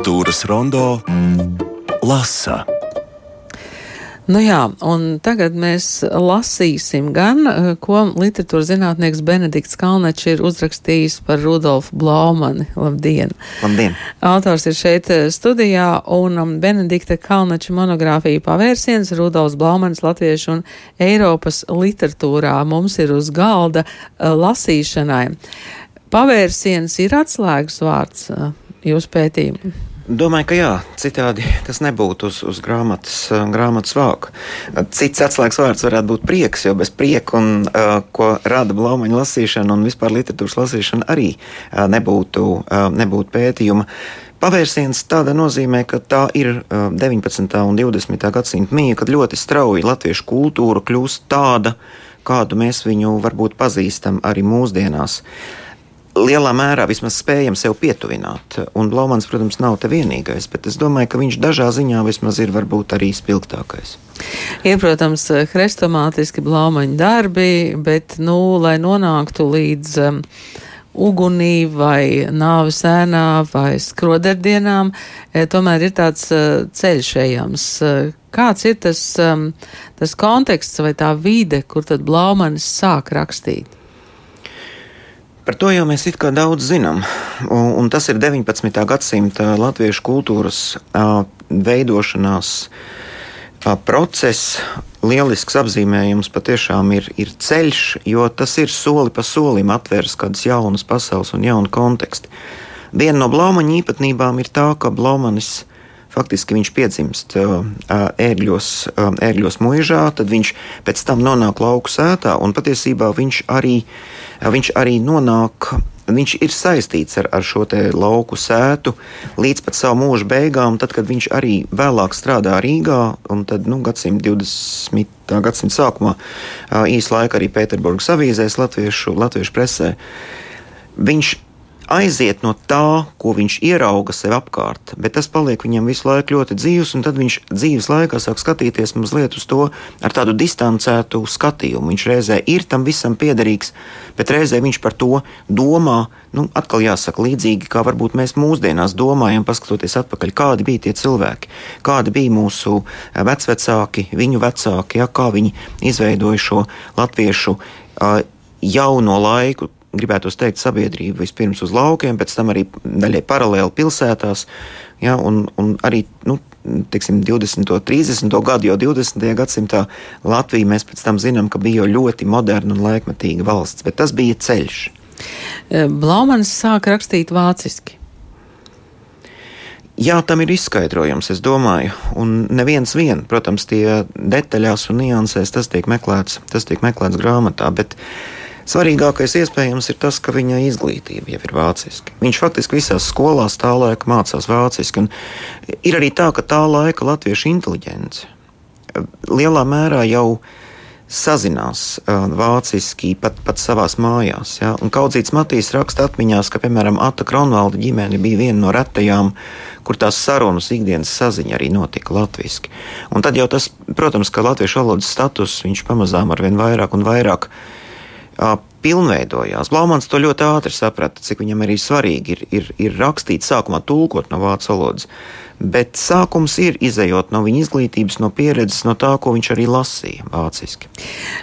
Kultūras rondo lasa. Nu jā, un tagad mēs lasīsim gan, eh, ko literatūras zinātnieks Benedikts Kalnečs ir uzrakstījis par Rudolfu Blaumani. Labdien! Labdien! Autors ir šeit eh, studijā, un um, Benedikta Kalneča monogrāfija pavērsiens Rudolfs Blaumanis latviešu un Eiropas literatūrā mums ir uz galda uh, lasīšanai. Pavērsiens ir atslēgas vārds jūsu pētījumu. Domāju, ka jā, citādi tas nebūtu uz, uz grāmatas, grāmatas vāka. Cits atslēgas vārds varētu būt prieks, jo bez prieka, un, uh, ko rada blaumaņa lasīšana un vispār literatūras lasīšana, arī uh, nebūtu, uh, nebūtu pētījuma. Pavērsiens tāda nozīmē, ka tā ir 19. un 20. gadsimta mīja, kad ļoti strauji latviešu kultūra kļūst tāda, kādu mēs viņu varbūt pazīstam arī mūsdienās. Uh, lielā mērā vismaz spējam sev pietuvināt. Un Blaumans, protams, nav te vienīgais, bet es domāju, ka viņš dažā ziņā vismaz ir varbūt arī spilgtākais. Ir, protams, hrestomātiski blaumaņa darbi, bet, nu, lai nonāktu līdz um, ugunī vai nāves ēnā vai skroderdienām, e, tomēr ir tāds uh, ceļš ejams. Uh, kāds ir tas, um, tas konteksts vai tā vide, kur tad blaumanis sāk rakstīt? Par to jau mēs it kā daudz zinām, un, un tas ir 19. gadsimta latviešu kultūras uh, veidošanās uh, process. Lielisks apzīmējums patiešām ir, ir ceļš, jo tas ir soli pa solim atvērs kādas jaunas pasaules un jaunu kontekstu. Viena no Blaumaņa īpatnībām ir tā, ka Blaumanis faktiski viņš piedzimst ērgļos, ērgļos mūžā, tad viņš pēc tam nonāk lauku sētā, un patiesībā viņš arī uh, viņš arī nonāk. Viņš ir saistīts ar, ar šo lauku sētu līdz pat savu mūža beigām, tad, kad viņš arī vēlāk strādā Rīgā, un tad nu, gadsimta 20. gadsimta sākumā īsu laiku arī Pēterburgas avīzēs, latviešu, latviešu presē. Viņš aiziet no tā, ko viņš ierauga sev apkārt, bet tas paliek viņam visu laiku ļoti dzīves, un tad viņš dzīves laikā sāk skatīties mazliet uz to ar tādu distancētu skatījumu. Viņš reizē ir tam visam piederīgs, bet reizē viņš par to domā. Nu, atkal jāsaka, līdzīgi kā varbūt mēs mūsdienās domājam, paskatoties atpakaļ, kādi bija tie cilvēki, kādi bija mūsu vecvecāki, viņu vecāki, ja, kā viņi izveidoja šo latviešu uh, jauno laiku, gribētu teikt, sabiedrību vispirms uz laukiem, pēc tam arī daļai paralēli pilsētās. Ja, un, un arī nu, teiksim, 20. un 30. gadu, jau 20. gadsimtā Latvija mēs pēc tam zinām, ka bija ļoti moderna un laikmetīga valsts, bet tas bija ceļš. E, Blaumans sāka rakstīt vāciski. Jā, tam ir izskaidrojums, es domāju, un neviens vien, protams, tie detaļās un niansēs tas tiek meklēts, tas tiek meklēts grāmatā, bet uh, Svarīgākais iespējams ir tas, ka viņa izglītība jau ir vāciska. Viņš faktiski visās skolās tā laika mācās vāciski. Ir arī tā, ka tā laika latviešu inteliģence lielā mērā jau sazinās uh, vāciski pat, pat savās mājās. Ja? Kaudzīts Matīs raksta atmiņās, ka, piemēram, Ata Kronvalda ģimene bija viena no retajām, kur tās sarunas ikdienas saziņa arī notika latviešu. Un tad jau tas, protams, ka latviešu valodas status viņš pamazām ar vien vairāk un vairāk pilnveidojās. Blaumans to ļoti ātri saprata, cik viņam arī svarīgi ir, ir, ir rakstīt, sākumā tulkot no vācu valodas. Bet sākums ir izējot no viņa izglītības, no pieredzes, no tā, ko viņš arī lasīja vāciski.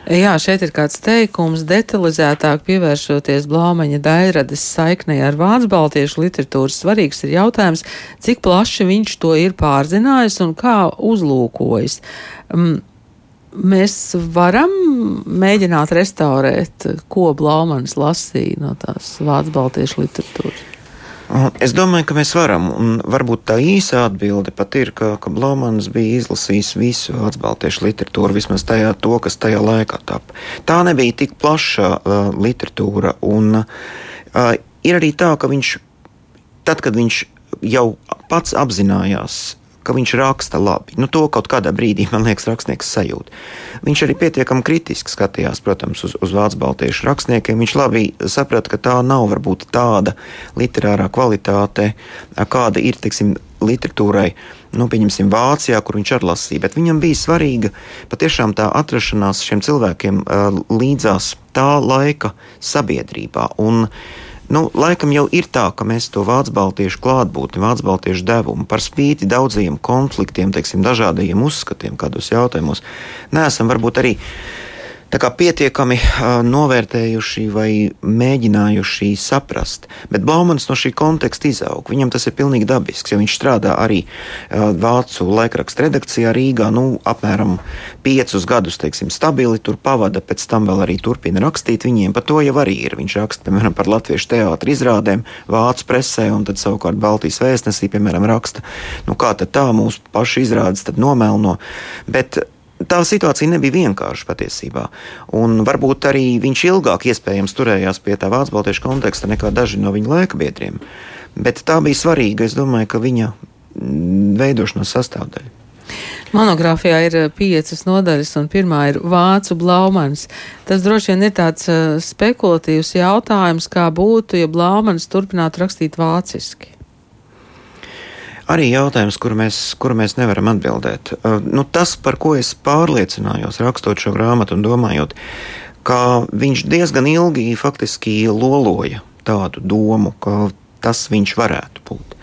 Jā, šeit ir kāds teikums, detalizētāk pievēršoties Blaumaņa dairades saiknei ar vācu baltiešu literatūras. Svarīgs ir jautājums, cik plaši viņš to ir pārzinājis un kā uzlūkojis. Um, mēs varam mēģināt restaurēt, ko Blaumans lasīja no tās vācu baltiešu literatūras. Es domāju, ka mēs varam, un varbūt tā īsa atbilde pat ir, ka, ka Blaumans bija izlasījis visu vācu baltiešu literatūru, vismaz tajā, to, kas tajā laikā tapa. Tā nebija tik plaša uh, literatūra, un uh, ir arī tā, ka viņš, tad, kad viņš jau pats apzinājās ka viņš raksta labi. Nu, to kaut kādā brīdī, man liekas, rakstnieks sajūt. Viņš arī pietiekami kritiski skatījās, protams, uz, uz vācu baltiešu rakstniekiem. Viņš labi saprata, ka tā nav varbūt tāda literārā kvalitāte, kāda ir, teiksim, literatūrai, nu, pieņemsim, Vācijā, kur viņš arī lasīja. Bet viņam bija svarīga patiešām tā atrašanās šiem cilvēkiem uh, līdzās tā laika sabiedrībā. Un Nu, laikam jau ir tā, ka mēs to vācu baltiešu klātbūtni, vācu baltiešu devumu par spīti daudziem konfliktiem, teiksim, dažādiem uzskatiem, kādos jautājumos, neesam varbūt arī pietiekami uh, novērtējuši vai mēģinājuši saprast. Bet Baumans no šī konteksta izaug. Viņam tas ir pilnīgi dabisks, jo viņš strādā arī uh, Vācu laikraksta redakcijā Rīgā. Nu, apmēram piecus gadus teiksim, stabili tur pavada, pēc tam vēl arī turpina rakstīt. Viņiem par to jau arī ir. Viņš raksta piemēram par latviešu teātra izrādēm Vācu presē, un tad savukārt Baltijas vēstnesī, piemēram, raksta, nu kā tad tā mūsu pašu izrādes nomelno. Bet tā situācija nebija vienkārša patiesībā. Un varbūt arī viņš ilgāk iespējams turējās pie tā vācu baltiešu konteksta nekā daži no viņa laika biedriem. Bet tā bija svarīga, es domāju, ka viņa veidošanās sastāvdaļa. Monogrāfijā ir eh, piecas nodaļas, un pirmā ir vācu blaumans. Tas droši vien ir tāds uh, spekulatīvs jautājums, kā būtu, ja blaumans turpinātu rakstīt vāciski arī jautājums, kuru mēs, kuru mēs nevaram atbildēt. Nu, tas, par ko es pārliecinājos, rakstot šo grāmatu un domājot, ka viņš diezgan ilgi faktiski loloja tādu domu, ka tas viņš varētu būt.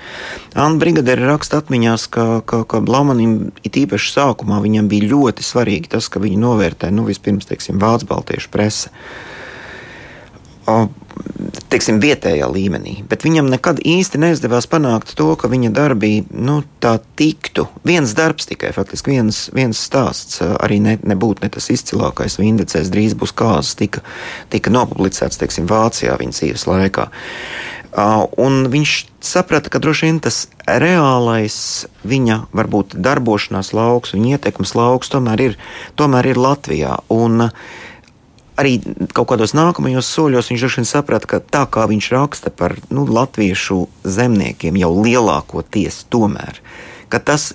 Anna Brigadere raksta atmiņās, ka, ka, ka Blaumanim it īpaši sākumā viņam bija ļoti svarīgi tas, ka viņi novērtē, nu, vispirms, teiksim, Vācu baltiešu presa teiksim, vietējā līmenī, bet viņam nekad īsti neizdevās panākt to, ka viņa darbi nu, tā tiktu. Viens darbs tikai, faktiski viens, viens stāsts, arī ne, nebūtu ne tas izcilākais, Vindecēs drīz būs kāzas, tika, tika nopublicēts, teiksim, Vācijā viņa dzīves laikā. Un viņš saprata, ka droši vien tas reālais viņa varbūt darbošanās lauks, viņa ietekmes lauks tomēr ir, tomēr ir Latvijā. Un, uh, arī kaut kādos nākamajos soļos viņš droši vien saprata, ka tā kā viņš raksta par nu, latviešu zemniekiem jau lielākoties, tomēr, tas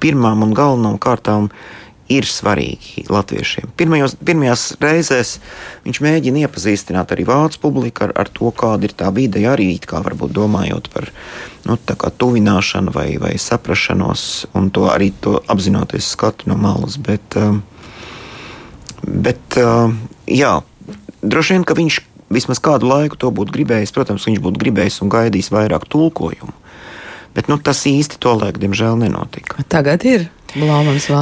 pirmām un galvenām kārtām ir svarīgi latviešiem. Pirmajos, pirmajās reizēs viņš mēģina iepazīstināt arī vācu publiku ar, ar to, kāda ir tā vide, arī kā varbūt domājot par nu, tuvināšanu vai, vai saprašanos, un to arī to apzinoties skatu no malas. Bet, um, bet uh, jā, droši vien, ka viņš vismaz kādu laiku to būtu gribējis. Protams, viņš būtu gribējis un gaidījis vairāk tulkojumu. Bet nu, tas īsti to laiku, diemžēl, nenotika. Tagad ir.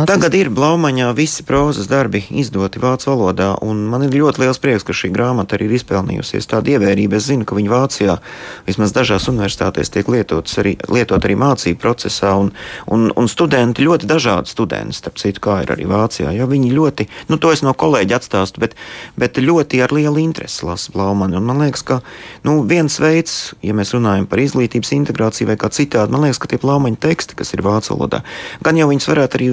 Tagad ir Blaumaņā visi prozas darbi izdoti vācu valodā, un man ir ļoti liels prieks, ka šī grāmata arī ir izpelnījusies tādu ievērību. Es zinu, ka viņi Vācijā vismaz dažās universitātēs tiek lietotas arī, lietot arī mācību procesā, un, un, un studenti ļoti dažādi studenti, starp citu, kā ir arī Vācijā. Ja, viņi ļoti, nu to es no kolēģa atstāstu, bet, bet ļoti ar lielu interesi lasa Blaumani. Un man liekas, ka nu, viens veids, ja mēs runājam par izglītības integrāciju vai kā citādi, man liekas, ka tie Blaumaņa teksti, kas ir vācu valodā, gan jau viņas varētu arī,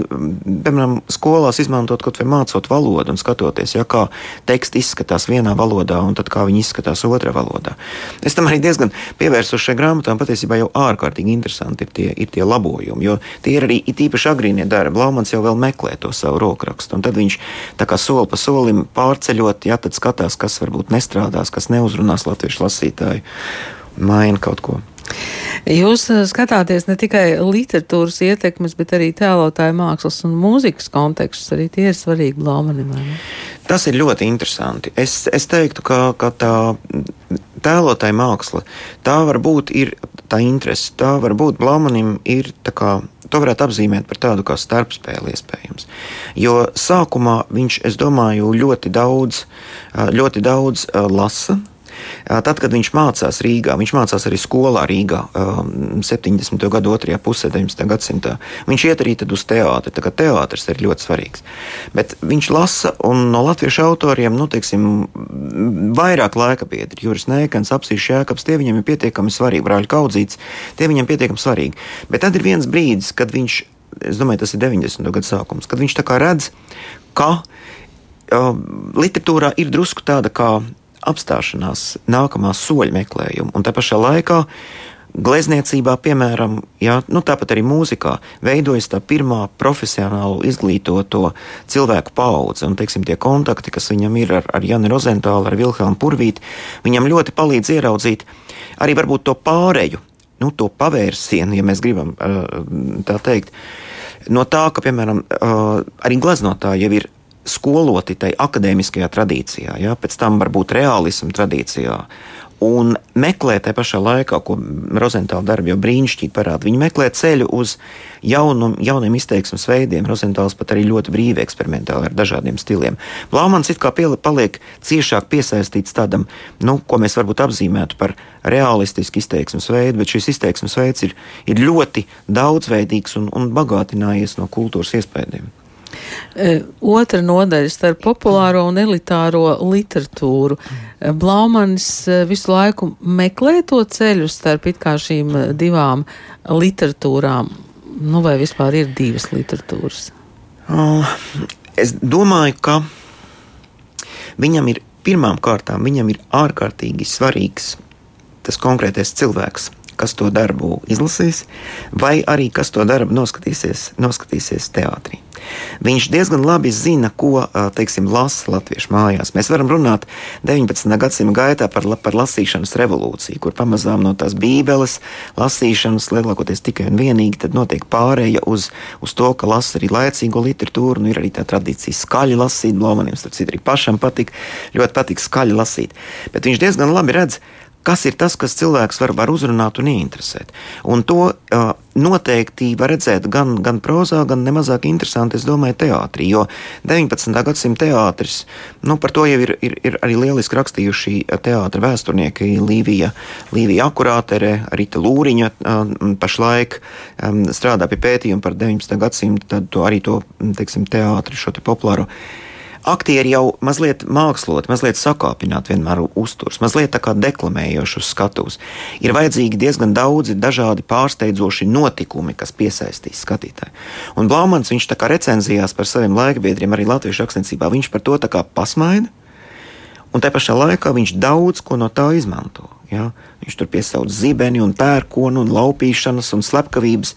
piemēram, skolās izmantot kaut vai mācot valodu un skatoties, ja, kā teksti izskatās vienā valodā un tad kā viņi izskatās otrā valodā. Es tam arī diezgan pievērsos šai grāmatām. Patiesībā jau ārkārtīgi interesanti ir tie, ir tie labojumi, jo tie ir arī īpaši agrīnie darbi. Blaumans jau vēl meklē to savu rokrakstu, un tad viņš tā kā soli pa solim pārceļot, ja tad skatās, kas varbūt nestrādās, kas neuzrunās latviešu lasītāju, maina kaut ko. Jūs eh, skatāties ne tikai literatūras ietekmes, bet arī tēlotāju mākslas un mūzikas kontekstus. Arī tie ir svarīgi Blaumanim. Tas ir ļoti interesanti. Es, es teiktu, ka, ka tā tēlotāja māksla, tā var būt ir tā interese, tā var būt Blaumanim ir tā kā. To varētu apzīmēt par tādu kā starpspēli, iespējams. Jo sākumā viņš, es domāju, ļoti daudz, ļoti daudz lasa, Tad, kad viņš mācās Rīgā, viņš mācās arī skolā Rīgā 70. gadu otrajā pusē, 19. gadsimtā. Viņš iet arī uz teātri, tā kā teātris ir ļoti svarīgs. Bet viņš lasa, un no latviešu autoriem, nu, teiksim, vairāk laika biedri, Juris Nēkans, Apsīs Šēkaps, tie viņam ir pietiekami svarīgi, Brāļa Kaudzīts, tie viņam pietiekami svarīgi. Bet tad ir viens brīdis, kad viņš, es domāju, tas ir 90. gadu sākums, kad viņš tā kā redz, ka uh, literatūrā ir drusku tāda kā apstāšanās, nākamā soļa meklējumu. Un tā pašā laikā glezniecībā, piemēram, jā, nu, tāpat arī mūzikā, veidojas tā pirmā profesionāli izglītoto cilvēku paudze. Un, teiksim, tie kontakti, kas viņam ir ar, ar Janu Rozentālu, ar Vilhelmu Purvīti, viņam ļoti palīdz ieraudzīt arī varbūt to pāreju, nu, to pavērsienu, ja mēs gribam tā teikt. No tā, ka, piemēram, arī gleznotāji jau ir skoloti tai akadēmiskajā tradīcijā, ja? pēc tam varbūt realismu tradīcijā. un meklē tajā pašā laikā, ko Rozentāla darbi jau brīnišķīgi parāda. Viņi meklē ceļu uz jaunu, jauniem izteiksmes veidiem. Rozentāls pat arī ļoti brīvi eksperimentāli ar dažādiem stiliem. Blaumans it kā piel, paliek ciešāk piesaistīts tādam, nu, ko mēs varbūt apzīmētu par realistisku izteiksmes veidu, bet šis izteiksmes veids ir, ir ļoti daudzveidīgs un, un bagātinājies no kultūras iespējām. E, otra nodaļa starp populāro un elitāro literatūru. E, Blaumanis e, visu laiku meklē to ceļu starp šīm divām literatūrām. Nu, vai vispār ir divas literatūras? Es domāju, ka viņam ir pirmām kārtām viņam ir ārkārtīgi svarīgs tas konkrētais cilvēks kas to darbu izlasīs, vai arī kas to darbu noskatīsies, noskatīsies teātrī. Viņš diezgan labi zina, ko teiksim, lasa latviešu mājās. Mēs varam runāt 19. gadsimta gaitā par, par lasīšanas revolūciju, kur pamazām no tās bībeles lasīšanas lielākoties tikai un vienīgi notiek pārēja uz, uz to, ka lasa arī laicīgo literatūru. Nu, ir arī tā tradīcija skaļi lasīt, Blomanim, starp citu, arī pašam patīk, ļoti patīk skaļi lasīt. Bet viņš diezgan labi redz, kas ir tas, kas cilvēks var, var uzrunāt un ieinteresēt. Un to uh, noteikti var redzēt gan, gan prozā, gan nemazāk interesanti, es domāju, teātrī. Jo 19. gadsimta teātris, nu, par to jau ir, ir, ir arī lieliski rakstījuši teātra vēsturnieki Līvija, Līvija Akurātere, Rita Lūriņa uh, pašlaik um, strādā pie pētījuma par 19. gadsimtu, tad to arī to, teiksim, teātri, šo te populāro aktieri jau mazliet mākslot, mazliet sakāpināt, vienmēr uzturs, mazliet tā kā deklamējošus skatus. Ir vajadzīgi diezgan daudzi dažādi pārsteidzoši notikumi, kas piesaistīs skatītāju. Un Blaumans, viņš tā kā recenzijās par saviem laikbiedriem, arī latviešu rakstniecībā, viņš par to tā kā pasmaida. Un tā pašā laikā viņš daudz ko no tā izmanto. Ja? Viņš tur piesauc zibeni, un pērkonu, un laupīšanas un slepkavības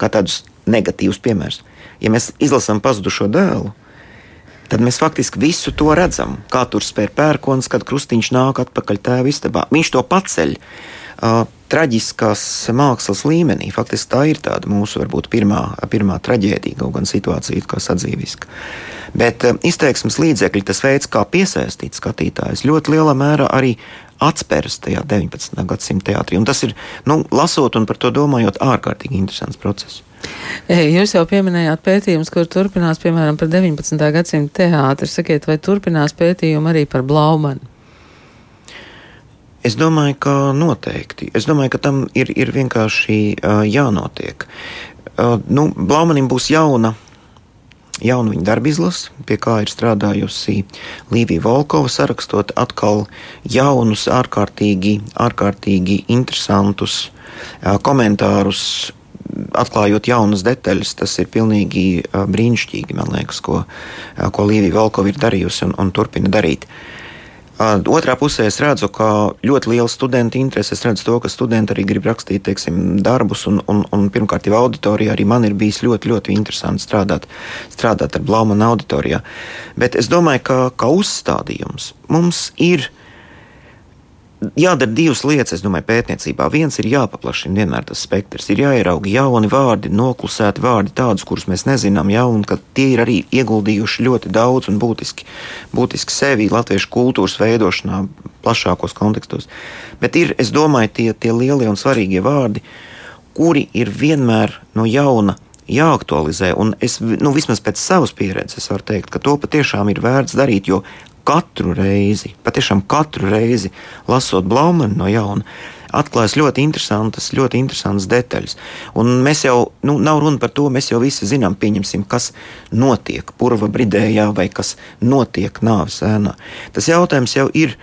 kā tādus negatīvus piemērus. Ja mēs izlasām pazudušo dēlu, tad mēs faktiski visu to redzam. Kā tur spēr pērkons, kad krustiņš nāk atpakaļ tēva istabā. Viņš to paceļ. Uh, traģiskās mākslas līmenī. Faktiski tā ir tāda mūsu varbūt pirmā, pirmā traģēdija, kaut gan situācija kā sadzīviska. Bet izteiksmes līdzekļi, tas veids, kā piesaistīt skatītājus, ļoti lielā mērā arī atspērs tajā 19. gadsimta teātrī. Un tas ir, nu, lasot un par to domājot, ārkārtīgi interesants process. Jūs jau pieminējāt pētījumus, kur turpinās, piemēram, par 19. gadsimta teātri. Sakiet, vai turpinās pētījumi arī par Blaumanu? Es domāju, ka noteikti. Es domāju, ka tam ir, ir vienkārši uh, jānotiek. Uh, nu, Blaumanim būs jauna jaunu viņa darbu izlasi, pie kā ir strādājusi Līvija Volkova, sarakstot atkal jaunus, ārkārtīgi, ārkārtīgi interesantus komentārus atklājot jaunas detaļas, tas ir pilnīgi brīnišķīgi, man liekas, ko, ko Līvija Valkova ir darījusi un, un turpina darīt. Otrā pusē es redzu, ka ļoti liela studenta interese. Es redzu to, ka studenti arī grib rakstīt teiksim, darbus, un, un, un pirmkārt, jau auditorijā arī man ir bijis ļoti, ļoti interesanti strādāt, strādāt ar Blaumana auditorijā. Bet es domāju, ka, ka uzstādījums mums ir jādara divas lietas, es domāju, pētniecībā. Viens ir jāpaplašina vienmēr tas spektrs, ir jāierauga jauni vārdi, noklusēti vārdi, tādus, kurus mēs nezinām, jau, un ka tie ir arī ieguldījuši ļoti daudz un būtiski, būtiski sevi latviešu kultūras veidošanā, plašākos kontekstos. Bet ir, es domāju, tie, tie lielie un svarīgie vārdi, kuri ir vienmēr no jauna jāaktualizē. Un es, nu, vismaz pēc savas pieredzes, varu teikt, ka to patiešām ir vērts darīt, jo katru reizi, patiešām katru reizi lasot Blaumanu no jauna, atklājas ļoti interesantas, ļoti interesantas detaļas. Un mēs jau, nu, nav runa par to, mēs jau visi zinām, pieņemsim, kas notiek purva bridējā vai kas notiek nāves ēnā. Tas jautājums jau ir,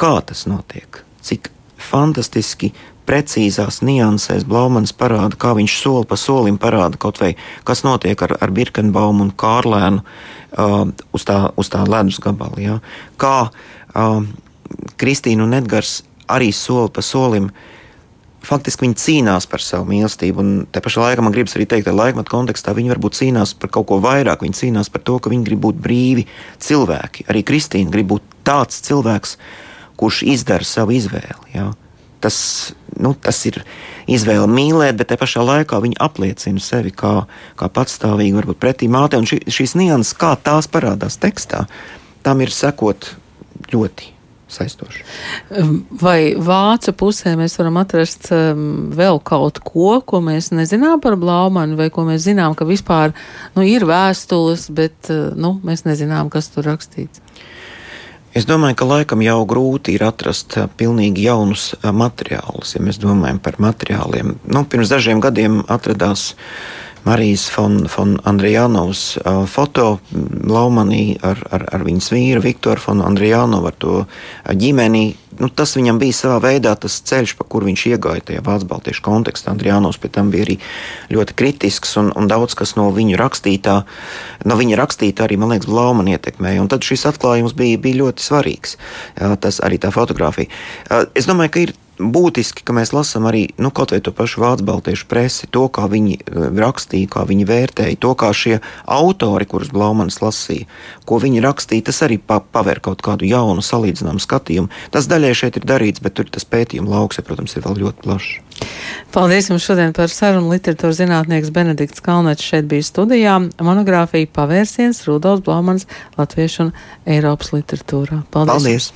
kā tas notiek, cik fantastiski precīzās niansēs Blaumans parāda, kā viņš soli pa solim parāda kaut vai, kas notiek ar, ar Birkenbaumu un Kārlēnu uh, uz, tā, uz tā ledus gabala. Ja? Kā uh, Kristīna un Edgars arī soli pa solim. Faktiski viņi cīnās par savu mīlestību, un te pašā laikā man gribas arī teikt, ka laikmeta kontekstā viņi varbūt cīnās par kaut ko vairāk. Viņi cīnās par to, ka viņi grib būt brīvi cilvēki. Arī Kristīna grib būt tāds cilvēks, kurš izdara savu izvēli. Ja? Tas, nu, tas ir izvēle mīlēt, bet te pašā laikā viņi apliecina sevi kā, kā patstāvīgi, varbūt pretī mātei. Un šī, šīs nianses, kā tās parādās tekstā, tam ir sekot ļoti saistoši. Vai vācu pusē mēs varam atrast um, vēl kaut ko, ko mēs nezinām par Blaumanu, vai ko mēs zinām, ka vispār nu, ir vēstules, bet uh, nu, mēs nezinām, kas tur rakstīts? Es domāju, ka laikam jau grūti ir atrast uh, pilnīgi jaunus uh, materiālus, ja mēs domājam par materiāliem. Nu, pirms dažiem gadiem atradās Marijas von, von Andrijanovas uh, foto Laumanī ar, ar, ar viņas vīru Viktoru von Andrijanovu, ar to ģimeni. Nu, tas viņam bija savā veidā tas ceļš, pa kuru viņš iegāja tajā Vācu baltiešu kontekstā. Andrijānos pēc tam bija arī ļoti kritisks un, un daudz kas no viņa rakstītā, no viņa rakstītā arī, man liekas, Blaumani ietekmēja. Un tad šis atklājums bija, bija ļoti svarīgs. Jā, tas arī tā fotografija. Es domāju, ka ir būtiski, ka mēs lasām arī nu, kaut vai to pašu vācu baltiešu presi, to, kā viņi eh, rakstīja, kā viņi vērtēja, to, kā šie autori, kurus Blaumans lasīja, ko viņi rakstīja, tas arī pa, paver kaut kādu jaunu salīdzināmu skatījumu. Tas daļai šeit ir darīts, bet tur tas pētījuma lauks, ja, protams, ir vēl ļoti plašs. Paldies jums šodien par sarunu. Literatūras zinātnieks Benedikts Kalnečs šeit bija studijā. Monogrāfija pavērsiens Rudolf Blaumans Latviešu un Eiropas literatūrā. Paldies! Paldies.